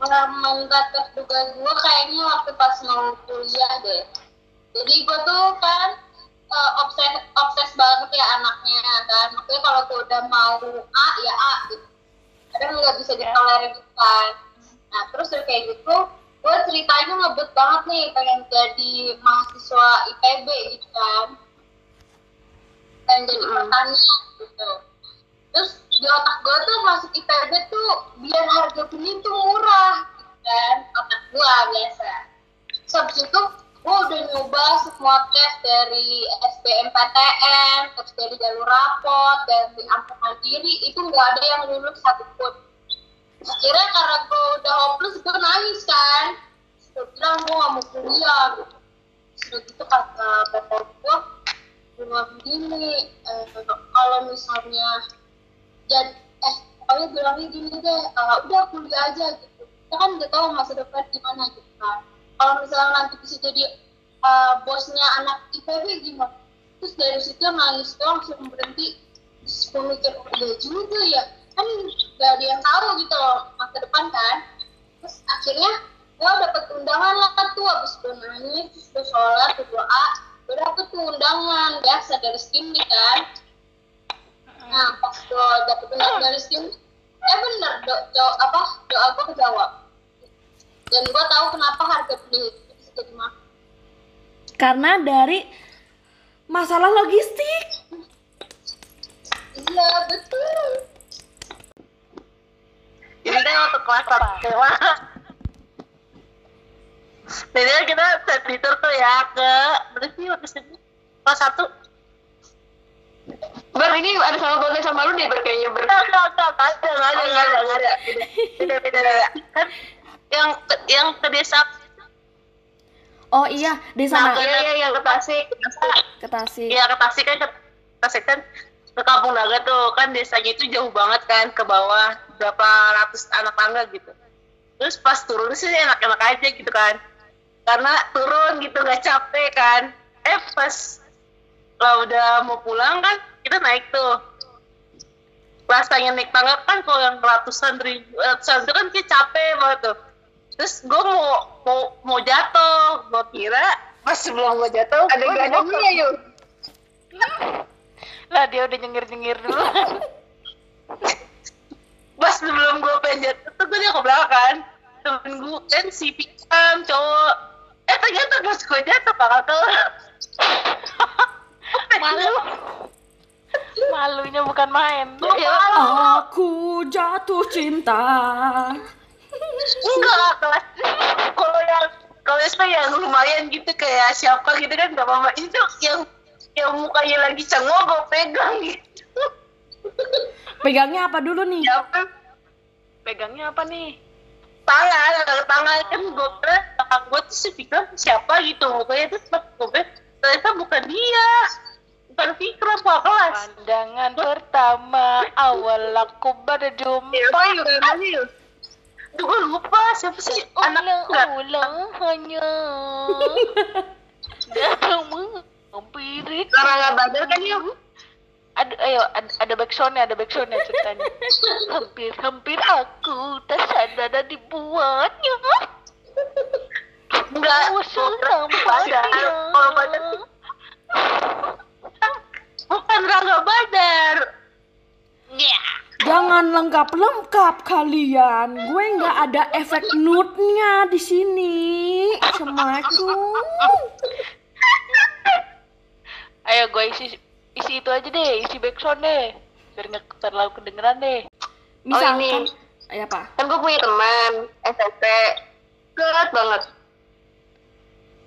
pengalaman tak terduga gue kayaknya waktu pas mau kuliah deh. Jadi gue tuh kan uh, obses obses banget ya anaknya kan. Makanya kalau gue udah mau A ya A gitu. Kadang nggak bisa ditolerir gitu kan. Nah terus udah kayak gitu gue ceritanya ngebet banget nih pengen jadi mahasiswa IPB gitu kan. Pengen jadi pertanian gitu. Terus di otak gue tuh masuk IPB tuh biar harga benih tuh murah kan? Otak gue biasa. Habis itu gue udah nyoba semua tes dari SBMPTN terus dari jalur rapot dari ampun mandiri itu nggak ada yang lulus satupun. Akhirnya karena gue udah hopeless gue nangis kan? Gue bilang gue gak mau kuliah. Gitu sudah gitu kata bapak gue bilang gini eh, kalau misalnya jadi eh pokoknya bilangnya gini deh uh, udah kuliah aja gitu. Kita kan udah tahu masa depan gimana gitu kan. Kalau misalnya nanti bisa jadi uh, bosnya anak IPB gimana? Terus dari situ nangis doang langsung berhenti. Terus gue mikir oh iya juga ya. Kan gak ada yang tahu gitu masa depan kan. Terus akhirnya gue dapet undangan lah kan tuh abis gue nangis terus gue sholat gue doa. Tuh undangan biasa dari sini kan nah pas gue dapet undangan dari sini eh bener do, do, apa doa gue kejawab. Dan gue tahu kenapa harga beli itu bisa jadi mahal. Karena dari masalah logistik. iya betul. Jadi kan waktu kelas satu Jadi kita tadi tur tuh ya ke berarti waktu itu? Kelas satu. Ber ini ada sama podcast sama lu deh ber kayaknya ber. Enggak, enggak, enggak, ada, enggak ada, enggak ada, enggak ada. Beda, beda, beda. Kan yang yang ke desa Oh iya, di Nah, sana ke- Iya iya yang ke Tasik. ke Tasik. Iya ke Tasik kan ke Tasik kan ke Kampung Naga tuh kan desanya itu jauh banget kan ke bawah berapa ratus anak tangga gitu. Terus pas turun sih enak-enak aja gitu kan. Karena turun gitu nggak capek kan. Eh pas lah udah mau pulang kan kita naik tuh. Rasanya naik tangga kan kalau yang ratusan ribu ratusan itu kan kayak capek banget tuh. Terus gue mau mau mau jatuh, gue kira pas sebelum gue jatuh Ada gadangnya yuk. lah dia udah nyengir nyengir dulu pas sebelum gue pengen jatuh tuh gue dia ke belakang temen gue kan si Pikam cowok eh ternyata pas gue jatuh kakak tuh malu. Malunya bukan main. Ya Aku jatuh cinta. enggak. Kelas. Kalau yang kalau itu yang lumayan gitu kayak siapa gitu kan gak apa-apa. Itu yang yang mukanya lagi cengok gue pegang gitu. Pegangnya apa dulu nih? siapa? Pegangnya apa nih? Tangan tangan kan gue kira kakak gue tuh si Fikram siapa gitu. Mukanya tuh gue ternyata bukan dia bukan kakak kelas? Pandangan pertama awal aku berjumpa yuk namanya yuk Duh, gue lupa siapa sih? Anak enggak. Ulang-ulang hanya datang menghampiri nggak badar kan yuk? Ada ayo ada, ada backsoundnya ada backsoundnya ceritanya. Hampir hampir aku tak sadar dan dibuatnya. Enggak. Usah tampaknya. kalau badar Rangga Badar ya Jangan lengkap-lengkap kalian. Gue nggak ada efek nude-nya di sini. Assalamualaikum. ayo gue isi isi itu aja deh isi backsound deh biar nggak terlalu kedengeran deh Misalkan, ini. ya apa? Kan gue punya teman SMP. Berat banget.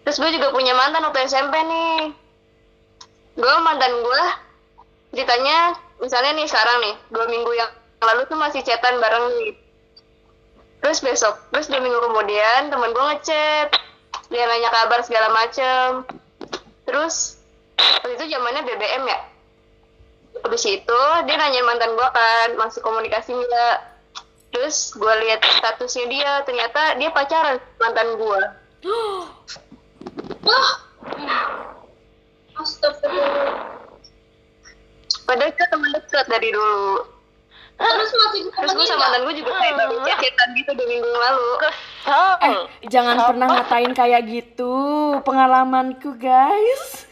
Terus gue juga punya mantan waktu SMP nih. Gue mantan gue ceritanya misalnya nih sekarang nih dua minggu yang lalu tuh masih chatan bareng nih. Terus besok, terus dua minggu kemudian temen gue ngechat, dia nanya kabar segala macem. Terus waktu itu zamannya BBM ya. Habis itu dia nanya mantan gue kan masih komunikasi nggak. Terus gue lihat statusnya dia, ternyata dia pacaran mantan gue. wah astagfirullah Padahal kita teman dekat dari dulu. terus masih terus gue sama mantan gue juga kayak cetan gitu dua minggu lalu Kesel. Eh, jangan pernah ngatain kayak gitu. Pengalamanku, guys.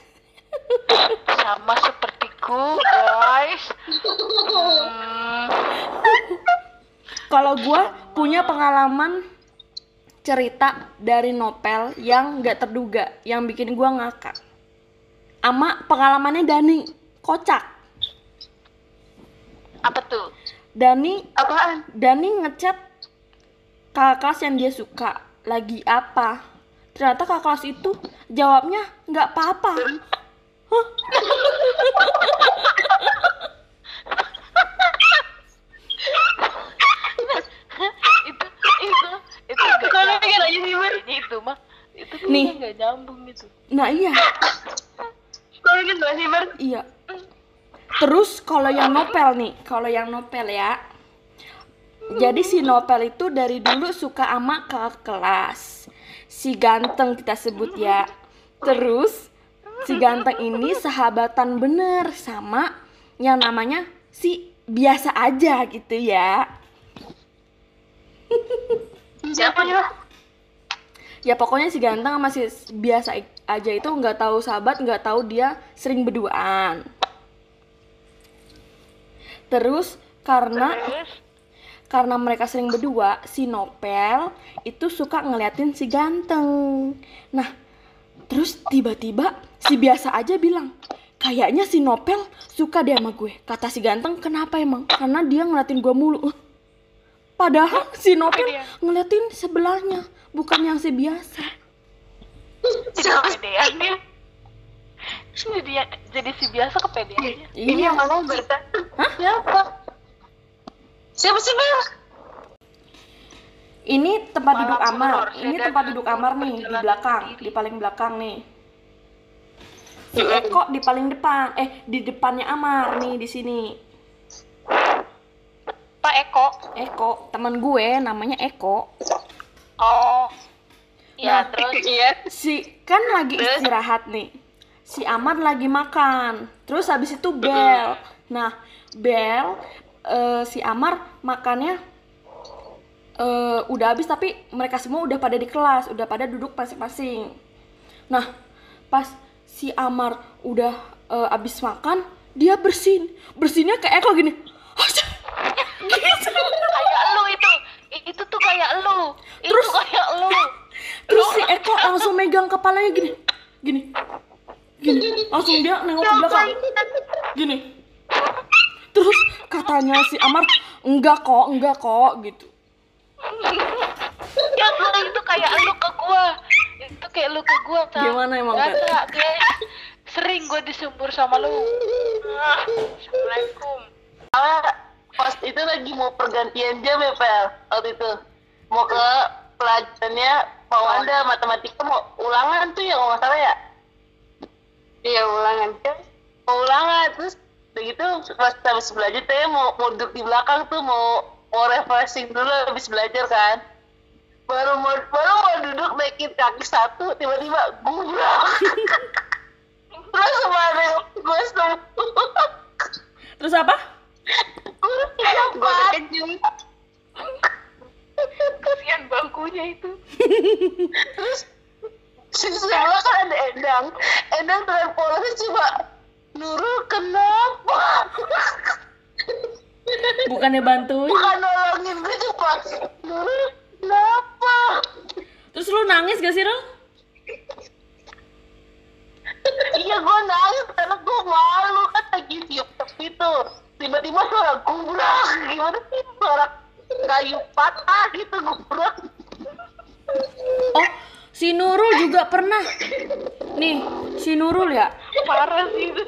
Sama sepertiku, guys. Hmm, Kalau gua punya pengalaman cerita dari novel yang nggak terduga, yang bikin gua ngakak. Ama pengalamannya Dani, kocak. Apa tuh? Dani apaan? Dani ngechat kakak kelas yang dia suka. Lagi apa? Ternyata kakak kelas itu jawabnya nggak apa-apa. Hah? itu itu itu Kalau aja sih, itu mah itu Nih. nggak nyambung gitu. nah iya. Kalau sih, iya terus kalau yang novel nih kalau yang novel ya. Jadi si novel itu dari dulu suka sama kakak kelas. Si ganteng kita sebut ya. Terus si ganteng ini sahabatan bener sama yang namanya si biasa aja gitu ya. Siapa nih, ya pokoknya si ganteng sama si biasa aja itu nggak tahu sahabat nggak tahu dia sering berduaan terus karena Terus? karena mereka sering berdua si Nopel itu suka ngeliatin si ganteng. Nah terus tiba-tiba si biasa aja bilang kayaknya si Nopel suka deh sama gue. Kata si ganteng kenapa emang? Karena dia ngeliatin gue mulu. Padahal si Nopel ngeliatin sebelahnya bukan yang si biasa. Kepedeannya. Ini dia jadi si biasa kepedeannya. ini iya yang ngomong berita Siapa? Siapa sih, Ber? ini tempat Malam duduk Amar ini tempat duduk Amar nih di belakang di paling belakang nih si Eko di paling depan eh di depannya Amar nih di sini Pak Eko. Eko teman gue namanya Eko Oh. Ya, Nah, terus Iya. si kan lagi istirahat nih si Amar lagi makan terus habis itu Bel nah Bel eh, si Amar makannya eh, udah habis tapi mereka semua udah pada di kelas udah pada duduk masing-masing nah pas si Amar udah eh, habis makan dia bersin bersinnya ke Eko gini gitu kayak lu itu. Itu tuh kayak lu. Itu Terus- kayak lu. Terus si Eko langsung megang kepalanya gini. Gini. Gini. Langsung dia nengok ke belakang. Gini. Terus katanya si Amar, enggak kok, enggak kok gitu. Ya lu itu kayak lu ke gua. Itu kayak lu ke gua, Cak. Gimana emang, Gak guys. Sering gua disembur sama lu. Ah, Assalamualaikum. Soalnya pas itu lagi mau pergantian jam ya, Pel. Waktu itu. Mau ke pelajarannya mau anda matematika mau ulangan tuh ya kalau nggak salah ya iya ulangan. Mau ulangan. Terus udah gitu pas habis belajar tuh ya mau, mau duduk di belakang tuh mau mau refreshing dulu habis belajar kan? Baru mau baru mau duduk naikin kaki satu tiba-tiba gubrak terus sama ada gue semua. Terus apa? gue Kasihan bangkunya itu. terus di sebelah kan Endang. Endang dengan polanya coba Nurul kenapa? Bukannya bantuin. bukan nolongin gue coba Nurul kenapa? Terus lu nangis gak sih, Rul? iya gue nangis karena gue malu. Kan lagi tiup itu tiba-tiba suara gubrak gimana sih suara kayu patah gitu gubrak Oh, si Nurul juga pernah. Nih, si Nurul ya. Parah sih itu.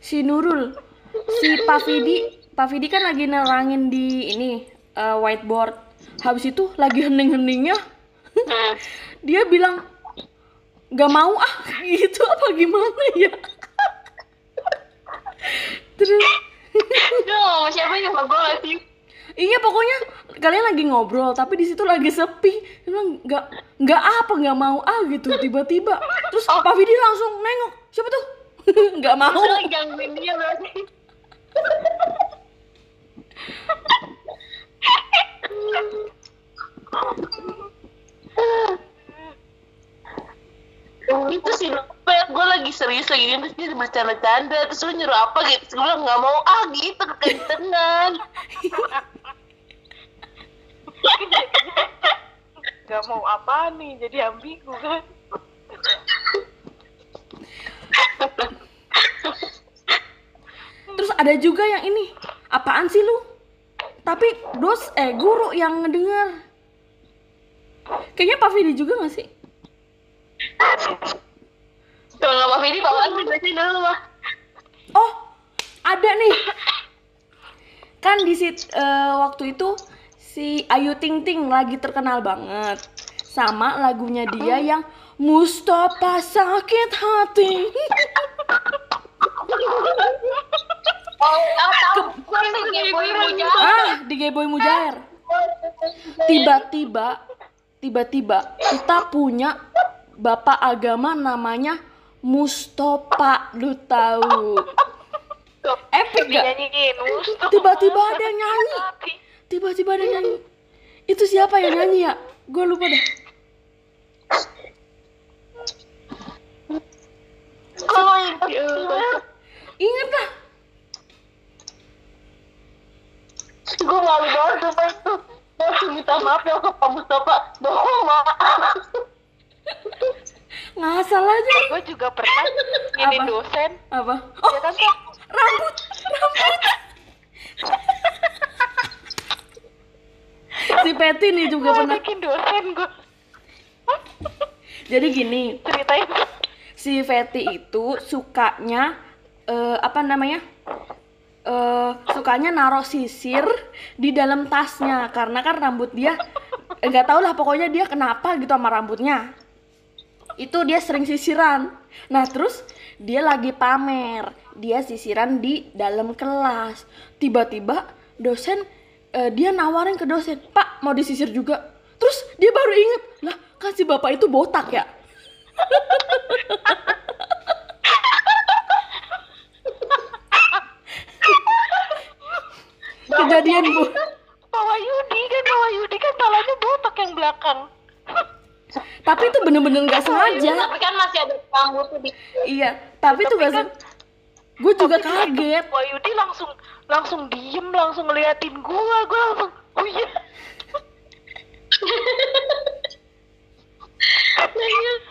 Si Nurul. Si Pak Vidi, Pak Vidi kan lagi nerangin di ini eh, whiteboard. Habis itu lagi hening-heningnya dia bilang nggak mau ah gitu apa gimana ya terus sama siapa sama gue gak sih? iya pokoknya kalian lagi ngobrol tapi di situ lagi sepi. Bilang nggak nggak apa nggak mau ah gitu tiba-tiba. Terus Pak Vidi langsung nengok siapa tuh? Nggak mau. Gangguin dia berarti. Itu sih gue lagi serius lagi ini terus dia bercanda-canda terus lu nyuruh apa gitu gue bilang nggak mau ah gitu kekencengan Gak mau apa nih, jadi ambigu kan? Terus ada juga yang ini. Apaan sih lu? Tapi dos eh guru yang ngedenger. Kayaknya Pak Vidi juga gak sih? Kalau nggak Pak Vidi, Pak bacain dulu mah. Oh, ada nih. Kan di sit eh, waktu itu si Ayu Ting Ting lagi terkenal banget sama lagunya dia yang Mustafa sakit hati. Oh, oh ah, di Gayboy Mujair. Tiba-tiba tiba-tiba kita punya bapak agama namanya Mustafa, lu tahu. Epic gak? Tiba-tiba ada yang nyanyi. Tiba-tiba ada nyanyi. Itu siapa yang nyanyi ya? Gue lupa deh. oh iya Ingat lah. gue malu banget sama itu gue langsung minta maaf ya ke Pak Mustafa bohong maaf Ngasal aja. Gue juga pernah ini Apa? dosen. Apa? Oh, Ya kan, rambut. Rambut. si Peti nih juga pernah. bikin dosen gue. Jadi gini, Ceritain. si Feti itu sukanya eh, apa namanya? Eh sukanya naruh sisir di dalam tasnya. Karena kan rambut dia eh, nggak tau lah pokoknya dia kenapa gitu sama rambutnya. Itu dia sering sisiran. Nah terus dia lagi pamer. Dia sisiran di dalam kelas. Tiba-tiba dosen eh, dia nawarin ke dosen pak mau disisir juga. Terus dia baru inget lah kan si bapak itu botak ya? Kejadian bu. Pak Wahyudi kan, Pak Wahyudi kan palanya botak yang belakang. tapi itu bener-bener nggak sengaja. Tapi kan masih ada rambut di iya tapi itu nggak kan- gue juga Tapi kaget Pak Wahyudi langsung langsung diem, langsung ngeliatin gua, gua langsung, oh iya.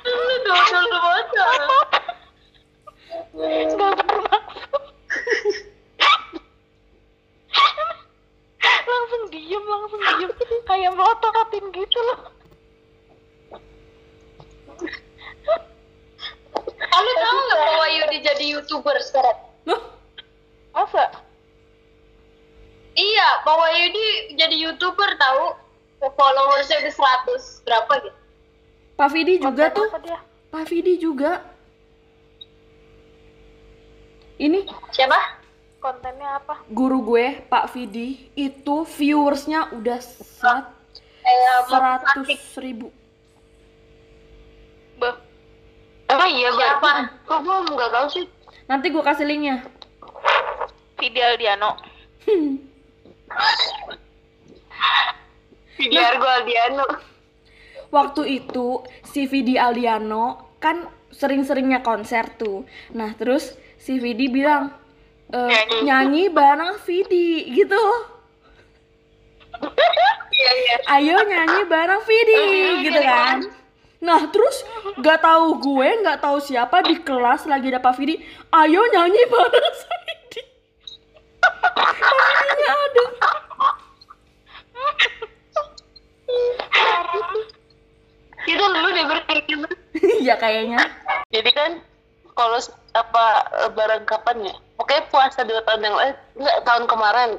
lu dodol lu bocor bermaksud. langsung diem, langsung diem, kayak melototin gitu loh. Kamu tahu nggak bahwa Yudi jadi youtuber sekarang? Loh, Masa? Iya, bahwa Yudi jadi youtuber tahu followersnya udah 100 berapa gitu. Pak Vidi juga tuh Apa? Pak Vidi juga ini Siapa? Kontennya apa? guru gue Pak Vidi itu viewersnya udah seratus ribu Emang iya, Siapa? Kok gue nggak tahu sih? nanti gue kasih linknya Vidi Aldiano. Biar gue Aldiano. waktu itu si Vidi Aldiano kan sering-seringnya konser tuh. Nah terus si Vidi bilang e, nyanyi bareng Vidi gitu. Iya, iya. Ayo nyanyi bareng Vidi gitu kan. Nah terus gak tahu gue nggak tahu siapa di kelas lagi ada Pak Vidi. Ayo nyanyi bareng si Vidi. Pak Vidinya ada. Itu lu deh berarti. Iya kayaknya. jadi kan kalau apa lebaran kapan ya pokoknya puasa dua tahun yang lalu enggak tahun kemarin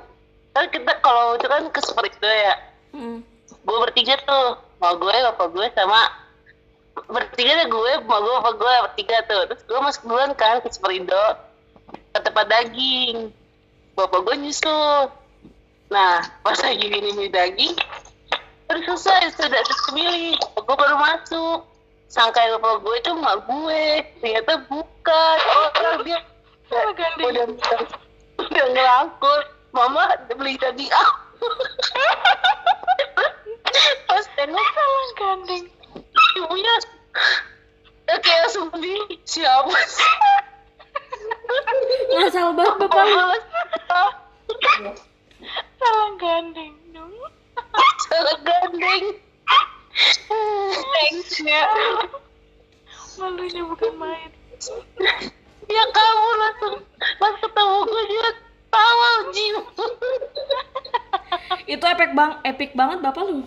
kan kita kalau itu kan ke Superindo ya Hmm. gue bertiga tuh mau gue bapak gue sama bertiga deh gue mau gue bapak gue bertiga tuh. Terus gue masuk duluan kan ke Superindo ke tempat daging. Bapak gue nyusul. Nah pas lagi minum daging terus selesai sudah terus kemilih gue baru masuk. Sangka bapak gue itu emak gue. Ternyata bukan. Orang dia Sama ganti. udah udah ngelangkut. Mama beli hadiah pas tengok salah gandeng ibunya. Eh, kayak bingung siapa sih? Ngasal banget bapak salah gandeng dong. Salah gandeng. Thanks-nya. malunya bukan main. Ya kamu langsung pas ketemu gue juga tawa Jim itu epic bang epic banget bapak lu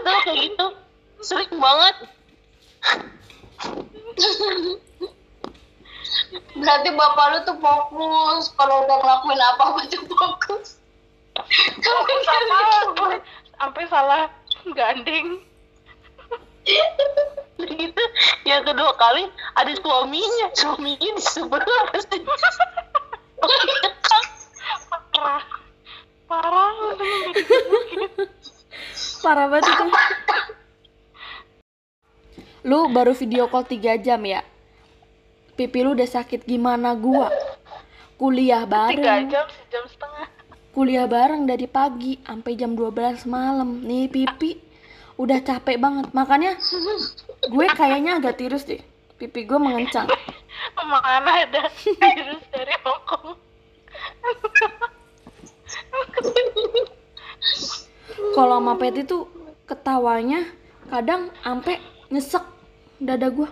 dua kali tuh kayak gitu. Sering banget. Berarti bapak lu tuh fokus. Kalau udah ngelakuin apa-apa tuh fokus. sampai salah sampai salah. Gandeng gitu. Yang kedua kali ada suaminya. Suaminya di sebelah. Pasti parah parah parah banget itu. Lu baru video call 3 jam ya? Pipi lu udah sakit gimana gua? Kuliah bareng. Jam sejam setengah. Kuliah bareng dari pagi sampai jam 12 malam. Nih pipi udah capek banget. Makanya gue kayaknya agak tirus deh. Pipi gue mengencang. Mana ada virus dari Hongkong kalau sama Peti tuh ketawanya kadang ampe nyesek dada gue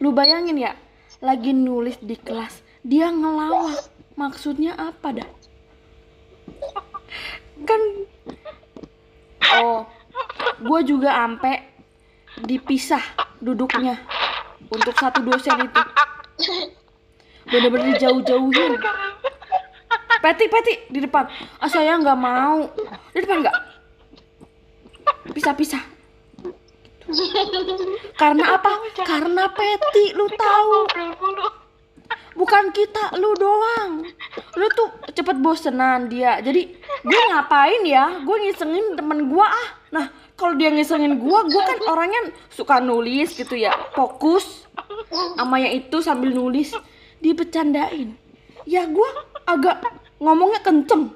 lu bayangin ya lagi nulis di kelas dia ngelawak. Maksudnya apa dah kan oh gue juga ampe dipisah duduknya untuk satu dosen itu. Bener-bener jauh-jauhin Peti, Peti di depan. Ah saya nggak mau. Di depan nggak? Pisah-pisah. Karena apa? Karena Peti, lu tahu. Bukan kita, lu doang. Lu tuh cepet bosenan dia. Jadi gue ngapain ya? Gue ngisengin temen gue ah. Nah kalau dia ngisengin gue, gue kan orangnya suka nulis gitu ya. Fokus sama yang itu sambil nulis. Dibecandain. Ya gue agak ngomongnya kenceng.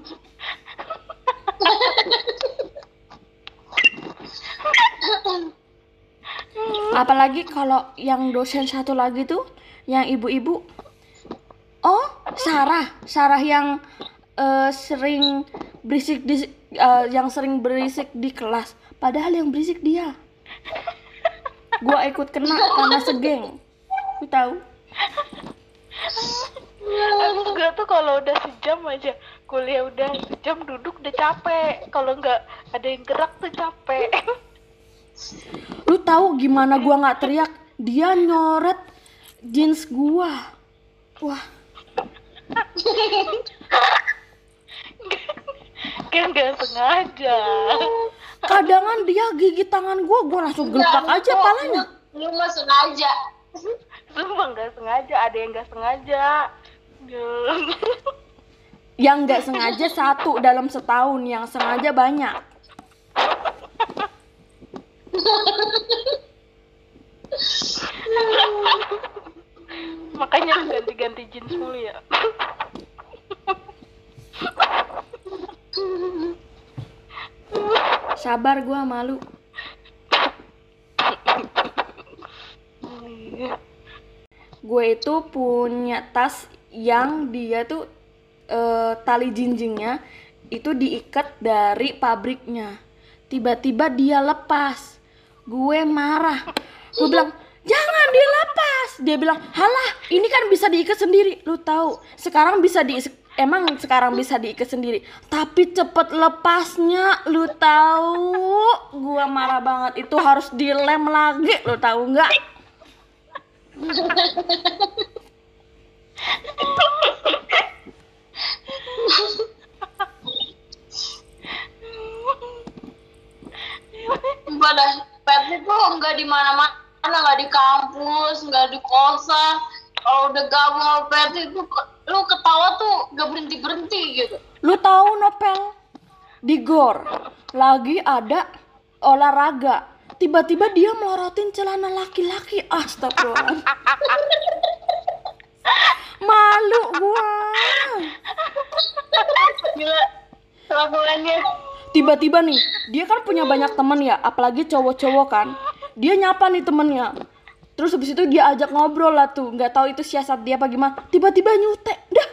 Apalagi kalau yang dosen satu lagi tuh, yang ibu-ibu. Oh, Sarah, Sarah yang eh, sering berisik di eh, yang sering berisik di kelas. Padahal yang berisik dia. Gua ikut kena karena segeng. Tahu? Aku gue tuh kalau udah sejam aja kuliah udah sejam duduk udah capek kalau nggak ada yang gerak tuh capek Lu tahu gimana gua nggak teriak? Dia nyoret jeans gua. Wah, kan nggak sengaja kadangan dia gigit tangan gua, gua langsung gelepak aja palanya. Lu mah sengaja. sumpah nggak sengaja ada yang nggak sengaja Yang nggak sengaja satu dalam setahun, yang sengaja banyak. makanya ganti-ganti jeans mulu ya Sabar gua malu. Gue itu punya tas yang dia tuh eh, tali jinjingnya itu diikat dari pabriknya. Tiba-tiba dia lepas. Gue marah. Gue bilang, "Jangan dilepas." Dia bilang, "Halah, ini kan bisa diikat sendiri." Lu tahu, sekarang bisa di emang sekarang bisa diikat sendiri, tapi cepet lepasnya. Lu tahu, gua marah banget. Itu harus dilem lagi, lu tahu nggak? Pada pet itu nggak di mana-mana, nggak di kampus, nggak di kosan. Kalau udah gabung sama itu, lu ketawa tuh gak berhenti berhenti gitu. Lu tahu Nopel di gor lagi ada olahraga. Tiba-tiba dia melorotin celana laki-laki. Astagfirullah. Malu gua. Gila. Kelakuannya. Tiba-tiba nih, dia kan punya banyak temen ya, apalagi cowok-cowok kan. Dia nyapa nih temennya. Terus habis itu dia ajak ngobrol lah tuh, nggak tahu itu siasat dia apa gimana. Tiba-tiba nyutek, dah.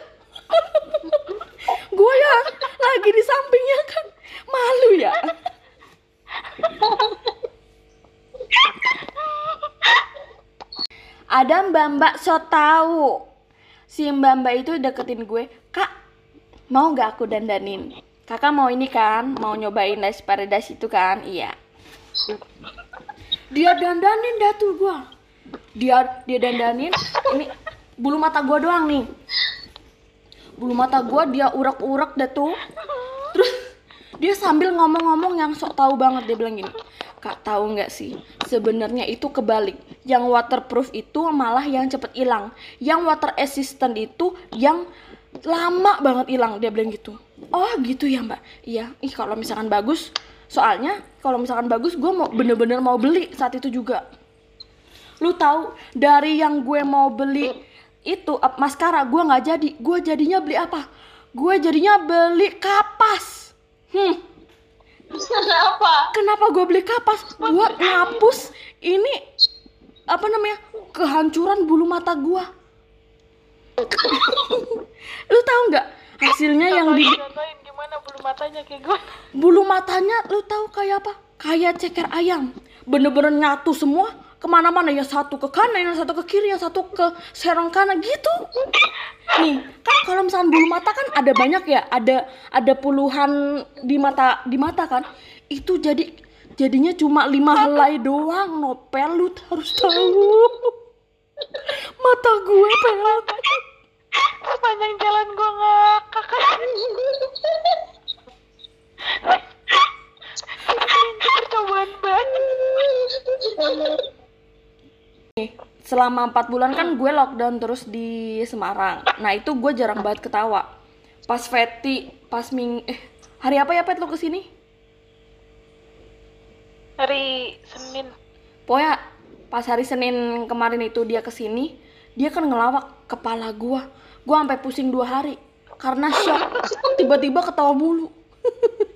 gue ya lagi di sampingnya kan malu ya. Ada mbak-mbak so tahu. Si mbak-mbak itu deketin gue, kak mau nggak aku dandanin? Kakak mau ini kan, mau nyobain nasi paradise itu kan? Iya. Dia dandanin dah tuh gua. Dia dia dandanin, ini bulu mata gua doang nih. Bulu mata gua dia urak-urak dah tuh. Terus dia sambil ngomong-ngomong yang sok tahu banget dia bilang gini. Kak tahu nggak sih, sebenarnya itu kebalik. Yang waterproof itu malah yang cepet hilang. Yang water resistant itu yang lama banget hilang. Dia bilang gitu. Oh gitu ya mbak. Iya. Ih kalau misalkan bagus soalnya kalau misalkan bagus gue mau bener-bener mau beli saat itu juga. Lu tahu dari yang gue mau beli itu up maskara gue nggak jadi. Gue jadinya beli apa? Gue jadinya beli kapas. Hmm. Kenapa? kenapa gue beli kapas? Buat ngapus. Ini apa namanya? Kehancuran bulu mata gue lu tahu nggak hasilnya yang di gimana bulu matanya kayak gue. bulu matanya lu tahu kayak apa? Kayak ceker ayam. Bener-bener nyatu semua. Ke mana-mana ya satu ke kanan yang satu ke kiri yang satu ke serong kanan gitu. Nih kan kalau misalkan bulu mata kan ada banyak ya. Ada ada puluhan di mata di mata kan. Itu jadi jadinya cuma lima helai doang nopel lu harus tahu mata gue pelat Sepanjang jalan gue ngakak. Itu percobaan banget. selama empat bulan kan gue lockdown terus di Semarang. Nah itu gue jarang banget ketawa. Pas Feti, pas Ming, eh hari apa ya Pet lo ke sini? Hari Senin. Pokoknya pas hari Senin kemarin itu dia ke sini, dia kan ngelawak kepala gue. Gue sampai pusing dua hari karena shock. Tiba-tiba ketawa mulu.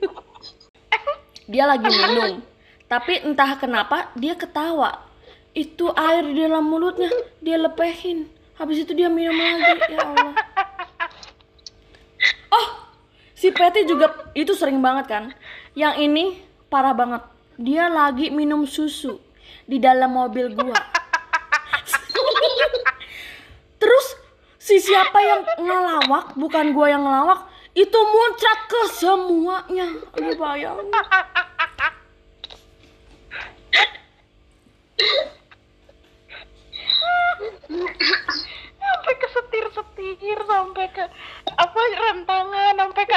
dia lagi minum, tapi entah kenapa dia ketawa. Itu air di dalam mulutnya dia lepehin. Habis itu dia minum lagi. Ya Allah. Oh, si Peti juga itu sering banget kan. Yang ini parah banget. Dia lagi minum susu di dalam mobil gua. Terus si siapa yang ngelawak, bukan gua yang ngelawak, itu muncrat ke semuanya. Lu bayangin. Sampai ke setir-setir, sampai ke apa rem tangan, sampai ke